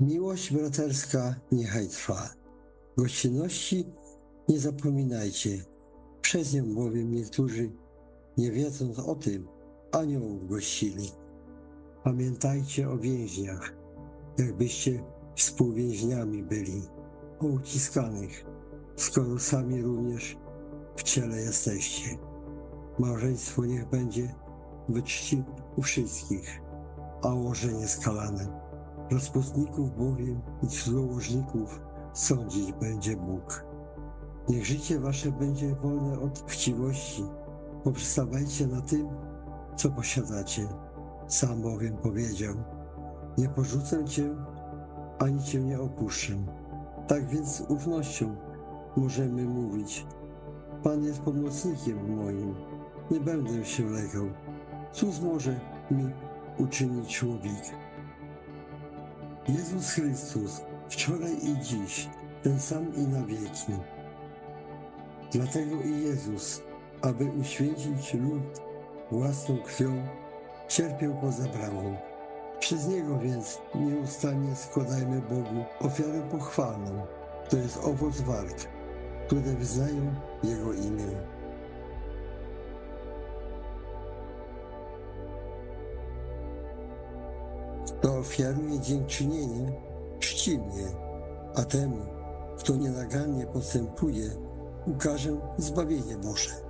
Miłość braterska niechaj trwa. Gościnności nie zapominajcie, przez nią bowiem niektórzy, nie wiedząc o tym, aniołów gościli. Pamiętajcie o więźniach, jakbyście współwięźniami byli, o uciskanych, skoro sami również w ciele jesteście. Małżeństwo niech będzie we czci u wszystkich, a łożenie skalane. Rozpustników bowiem i cudzołożników sądzić będzie Bóg. Niech życie wasze będzie wolne od chciwości, poprzestawajcie na tym, co posiadacie. Sam bowiem powiedział, nie porzucę cię, ani cię nie opuszczę. Tak więc z ufnością możemy mówić, Pan jest pomocnikiem moim, nie będę się lękał. Cóż może mi uczynić człowiek? Jezus Chrystus, wczoraj i dziś, ten sam i na wieki. Dlatego i Jezus, aby uświęcić lud własną krwią, cierpiał poza bramą. Przez Niego więc nieustannie składajmy Bogu ofiarę pochwalną, to jest owoc walk, które wyznają Jego imię. Kto ofiaruje dziękczynienie, czci mnie, a temu, kto nienagannie postępuje, ukażę zbawienie Boże.